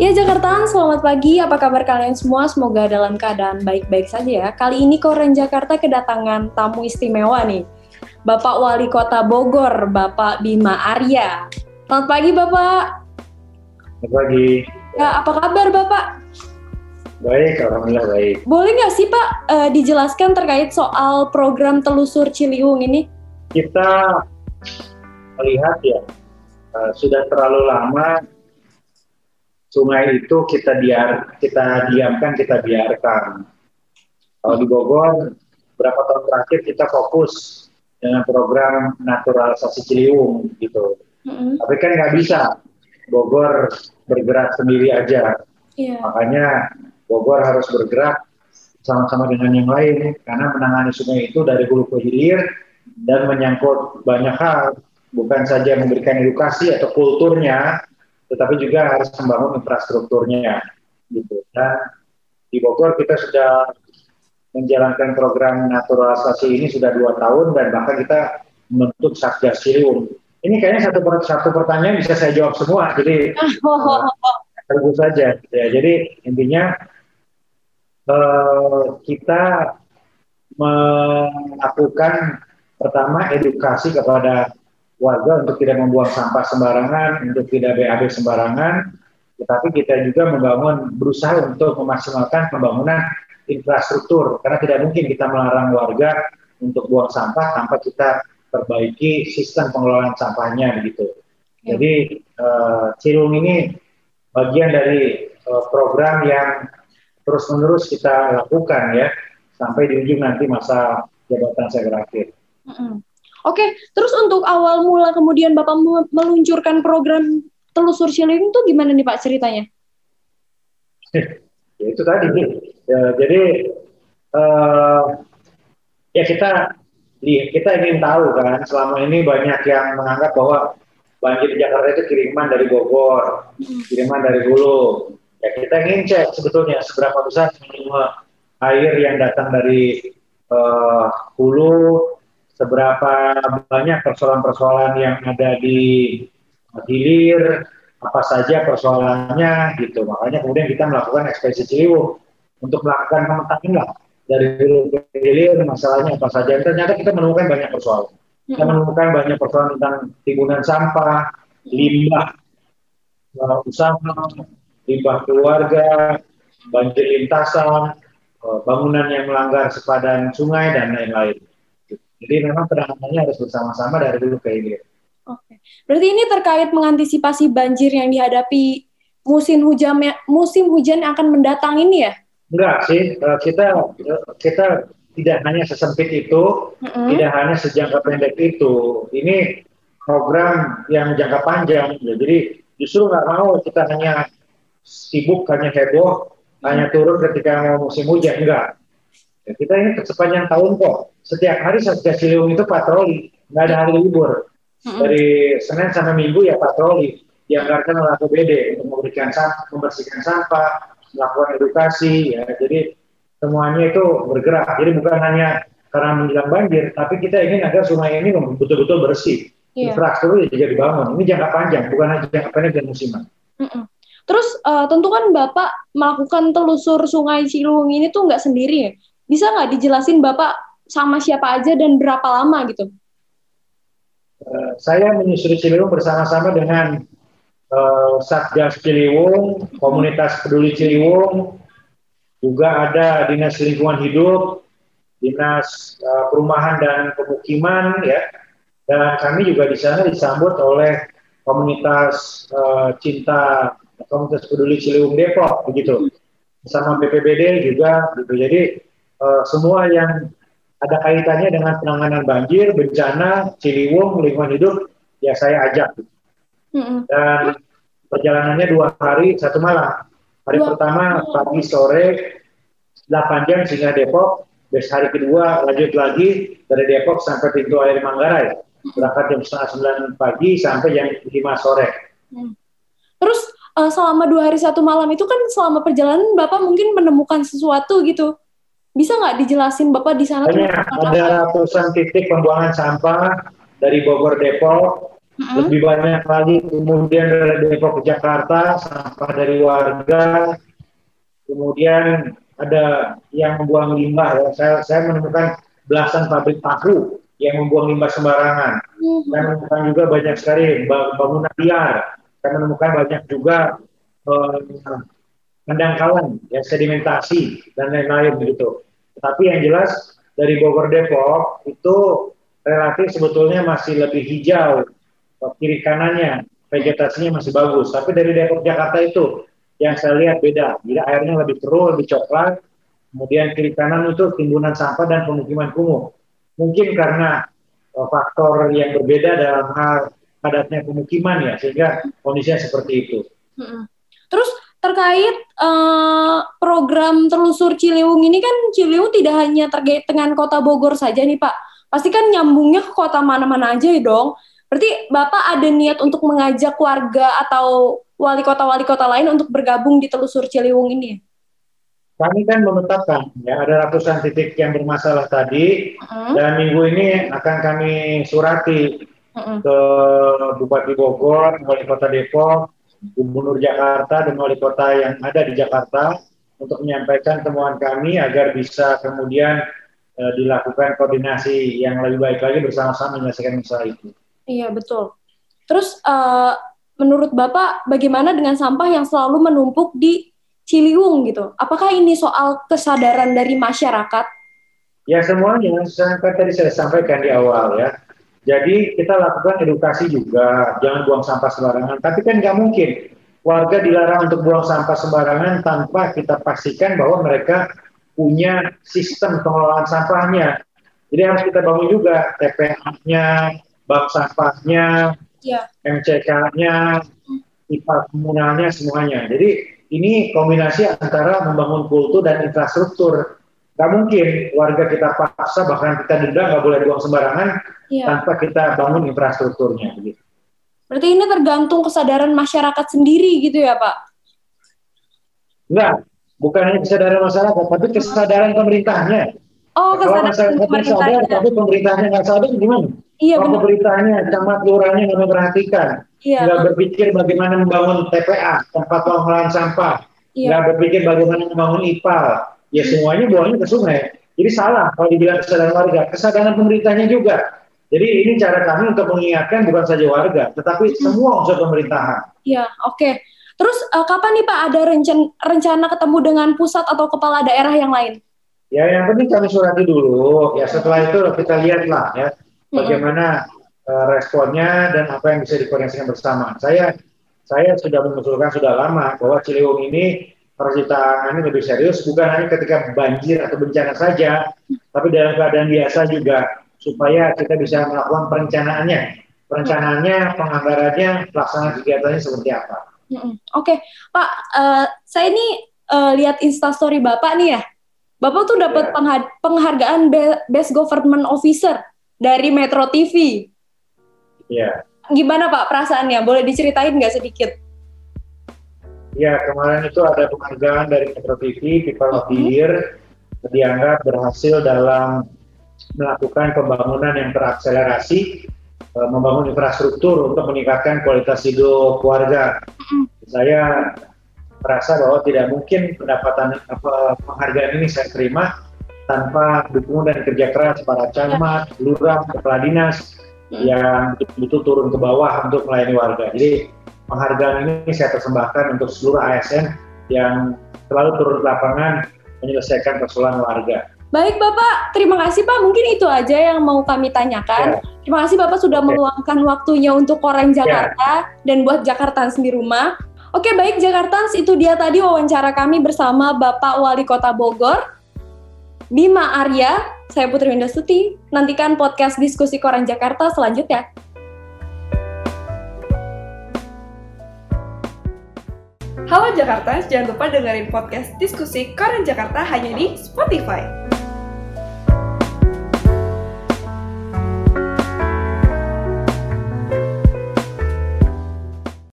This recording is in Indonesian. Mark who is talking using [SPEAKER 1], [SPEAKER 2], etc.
[SPEAKER 1] Ya Jakartaan, selamat pagi. Apa kabar kalian semua? Semoga dalam keadaan baik-baik saja ya. Kali ini Koren Jakarta kedatangan tamu istimewa nih. Bapak Wali Kota Bogor, Bapak Bima Arya. Selamat pagi Bapak.
[SPEAKER 2] Selamat pagi.
[SPEAKER 1] Ya, apa kabar Bapak?
[SPEAKER 2] Baik, Alhamdulillah baik.
[SPEAKER 1] Boleh nggak sih Pak uh, dijelaskan terkait soal program telusur Ciliwung ini?
[SPEAKER 2] Kita melihat ya, uh, sudah terlalu lama sungai itu kita biar kita diamkan kita biarkan. Kalau di Bogor berapa tahun terakhir kita fokus dengan program naturalisasi Ciliwung gitu. Mm-hmm. Tapi kan nggak bisa Bogor bergerak sendiri aja. Yeah. Makanya Bogor harus bergerak sama-sama dengan yang lain karena menangani sungai itu dari hulu ke hilir dan menyangkut banyak hal bukan saja memberikan edukasi atau kulturnya tetapi juga harus membangun infrastrukturnya gitu. Dan di Bogor kita sudah menjalankan program naturalisasi ini sudah dua tahun dan bahkan kita membentuk Satgas Ciliwung. Ini kayaknya satu satu pertanyaan bisa saya jawab semua, jadi uh, terus saja. Ya, jadi intinya uh, kita melakukan pertama edukasi kepada warga untuk tidak membuang sampah sembarangan, untuk tidak BAB sembarangan, tetapi kita juga membangun berusaha untuk memaksimalkan pembangunan infrastruktur karena tidak mungkin kita melarang warga untuk buang sampah tanpa kita perbaiki sistem pengelolaan sampahnya begitu. Ya. Jadi uh, Cilung ini bagian dari uh, program yang terus-menerus kita lakukan ya sampai di ujung nanti masa jabatan saya berakhir. Mm -hmm.
[SPEAKER 1] Oke, terus untuk awal mula kemudian Bapak meluncurkan program telusur Ciliwung itu gimana nih Pak ceritanya?
[SPEAKER 2] ya itu tadi, ya, jadi uh, ya kita kita ingin tahu kan selama ini banyak yang menganggap bahwa banjir di Jakarta itu kiriman dari Bogor, hmm. kiriman dari Hulu. Ya kita ingin cek sebetulnya seberapa besar semua air yang datang dari uh, Hulu seberapa banyak persoalan-persoalan yang ada di hilir, apa saja persoalannya gitu. Makanya kemudian kita melakukan ekspedisi Ciliwung untuk melakukan pemetaan lah dari hilir masalahnya apa saja. Dan ternyata kita menemukan banyak persoalan. Kita menemukan banyak persoalan tentang timbunan sampah, limbah uh, usaha, limbah keluarga, banjir lintasan, uh, bangunan yang melanggar sepadan sungai dan lain-lain. Jadi memang penanganannya harus bersama-sama dari dulu ke hilir.
[SPEAKER 1] Oke. Berarti ini terkait mengantisipasi banjir yang dihadapi musim hujan musim hujan yang akan mendatang ini ya?
[SPEAKER 2] Enggak sih, eh, kita kita tidak hanya sesempit itu, mm-hmm. tidak hanya sejangka pendek itu. Ini program yang jangka panjang. Ya. Jadi justru nggak mau kita hanya sibuk, hanya heboh, hanya turun ketika mau musim hujan. Enggak. Ya, kita ini sepanjang tahun kok. Setiap hari Satgas Ciliwung itu patroli, nggak ada hari libur. Dari Senin sampai Minggu ya patroli. Dianggarkan oleh APBD untuk memberikan sampah, membersihkan sampah, melakukan edukasi. Ya. Jadi semuanya itu bergerak. Jadi bukan hanya karena menjelang banjir, tapi kita ingin agar sungai ini betul-betul bersih. Yeah. Infrastruktur juga dibangun. Ini jangka panjang, bukan hanya jangka pendek dan musiman. Mm -mm.
[SPEAKER 1] Terus uh, tentu kan Bapak melakukan telusur sungai Ciliwung ini tuh nggak sendiri ya? Bisa nggak dijelasin Bapak sama siapa aja dan berapa lama gitu?
[SPEAKER 2] Uh, saya menyusuri Ciliwung bersama-sama dengan uh, Satgas Ciliwung, Komunitas Peduli Ciliwung, juga ada Dinas Lingkungan Hidup, Dinas uh, Perumahan dan Pemukiman, ya, dan kami juga di sana disambut oleh komunitas uh, cinta komunitas peduli Ciliwung Depok begitu. Bersama BPBD juga gitu. Jadi uh, semua yang ada kaitannya dengan penanganan banjir, bencana, Ciliwung, lingkungan hidup, ya saya ajak. Mm-hmm. Dan perjalanannya dua hari, satu malam. Hari dua. pertama pagi sore 8 jam sehingga Depok. Besok hari kedua lanjut lagi dari Depok sampai pintu air Manggarai. Berangkat jam setengah sembilan pagi sampai jam lima sore.
[SPEAKER 1] Mm. Terus uh, selama dua hari satu malam itu kan selama perjalanan Bapak mungkin menemukan sesuatu gitu bisa nggak dijelasin Bapak di sana?
[SPEAKER 2] Banyak, ada ratusan titik pembuangan sampah dari Bogor Depok hmm. lebih banyak lagi kemudian dari Depok ke Jakarta sampah dari warga kemudian ada yang membuang limbah ya. saya saya menemukan belasan pabrik tahu yang membuang limbah sembarangan hmm. saya menemukan juga banyak sekali bangunan liar saya menemukan banyak juga uh, pendangkalan ya sedimentasi dan lain-lain begitu tapi yang jelas dari Bogor Depok itu relatif sebetulnya masih lebih hijau kiri kanannya vegetasinya masih bagus. Tapi dari Depok Jakarta itu yang saya lihat beda. Jadi airnya lebih keruh, lebih coklat. Kemudian kiri kanan itu timbunan sampah dan pemukiman kumuh. Mungkin karena uh, faktor yang berbeda dalam hal padatnya pemukiman ya, sehingga kondisinya seperti itu.
[SPEAKER 1] Terus terkait uh, program telusur Ciliwung ini kan Ciliwung tidak hanya terkait dengan kota Bogor saja nih Pak. Pasti kan nyambungnya ke kota mana-mana aja ya dong. Berarti Bapak ada niat untuk mengajak warga atau wali kota-wali kota lain untuk bergabung di telusur Ciliwung ini?
[SPEAKER 2] Kami kan menetapkan ya ada ratusan titik yang bermasalah tadi uh-huh. dan minggu ini akan kami surati uh-huh. ke Bupati Bogor, Wali Kota Depok, Gubernur Jakarta dan Wali Kota yang ada di Jakarta untuk menyampaikan temuan kami agar bisa kemudian uh, dilakukan koordinasi yang lebih baik lagi bersama-sama menyelesaikan masalah itu.
[SPEAKER 1] Iya betul. Terus uh, menurut Bapak bagaimana dengan sampah yang selalu menumpuk di Ciliwung gitu? Apakah ini soal kesadaran dari masyarakat?
[SPEAKER 2] Ya semuanya, sampai tadi saya sampaikan di awal ya. Jadi kita lakukan edukasi juga, jangan buang sampah sembarangan. Tapi kan nggak mungkin warga dilarang untuk buang sampah sembarangan tanpa kita pastikan bahwa mereka punya sistem pengelolaan sampahnya. Jadi harus kita bangun juga TPA-nya, bak sampahnya, ya. MCK-nya, pipa komunalnya semuanya. Jadi ini kombinasi antara membangun kultur dan infrastruktur. Gak mungkin warga kita paksa bahkan kita denda nggak boleh buang sembarangan ya. tanpa kita bangun infrastrukturnya. Gitu.
[SPEAKER 1] Berarti ini tergantung kesadaran masyarakat sendiri gitu ya Pak?
[SPEAKER 2] Enggak, bukan hanya kesadaran masyarakat, tapi kesadaran pemerintahnya.
[SPEAKER 1] Oh, kesadaran
[SPEAKER 2] pemerintahnya. Sadar, tapi pemerintahnya nggak sadar gimana?
[SPEAKER 1] Iya, Kalau
[SPEAKER 2] beritanya, camat lurahnya nggak memperhatikan, iya. nggak berpikir bagaimana membangun TPA, tempat pengolahan sampah, iya. nggak berpikir bagaimana membangun IPAL, ya semuanya buangnya ke sungai. Jadi salah kalau dibilang kesadaran warga, kesadaran pemerintahnya juga. Jadi ini cara kami untuk mengingatkan bukan saja warga, tetapi hmm. semua unsur pemerintahan.
[SPEAKER 1] Iya, oke. Okay. Terus uh, kapan nih Pak ada rencana, rencana ketemu dengan pusat atau kepala daerah yang lain?
[SPEAKER 2] Ya yang penting kami surati dulu. Ya setelah itu kita lihatlah ya bagaimana uh, responnya dan apa yang bisa dikoordinasikan bersama. Saya saya sudah mengusulkan sudah lama bahwa Ciliwung ini harus ditangani lebih serius bukan hanya ketika banjir atau bencana saja, tapi dalam keadaan biasa juga supaya kita bisa melakukan perencanaannya, perencanaannya, penganggarannya, pelaksanaan kegiatannya seperti apa.
[SPEAKER 1] Oke, okay. Pak, uh, saya ini uh, lihat instastory Bapak nih ya. Bapak tuh dapat ya. penghargaan Best Government Officer dari Metro TV.
[SPEAKER 2] Iya.
[SPEAKER 1] Gimana Pak perasaannya? Boleh diceritain nggak sedikit?
[SPEAKER 2] Ya, kemarin itu ada penghargaan dari Metro TV, People of the. Year, dianggap berhasil dalam melakukan pembangunan yang terakselerasi, eh, membangun infrastruktur untuk meningkatkan kualitas hidup warga. Saya merasa bahwa tidak mungkin pendapatan apa, penghargaan ini saya terima tanpa dukungan dan kerja keras para camat, lurah, kepala dinas hmm. yang itu turun ke bawah untuk melayani warga. Jadi penghargaan ini saya persembahkan untuk seluruh ASN yang selalu turun ke lapangan menyelesaikan persoalan warga.
[SPEAKER 1] Baik Bapak, terima kasih Pak. Mungkin itu aja yang mau kami tanyakan. Ya. Terima kasih Bapak sudah meluangkan waktunya untuk Koren ya. Jakarta ya. dan buat Jakarta di rumah. Oke baik Jakarta, itu dia tadi wawancara kami bersama Bapak Wali Kota Bogor, Bima Arya, saya Putri Windasuti. Nantikan podcast diskusi Koran Jakarta selanjutnya.
[SPEAKER 3] Halo Jakarta, jangan lupa dengerin podcast diskusi Koran Jakarta hanya di Spotify.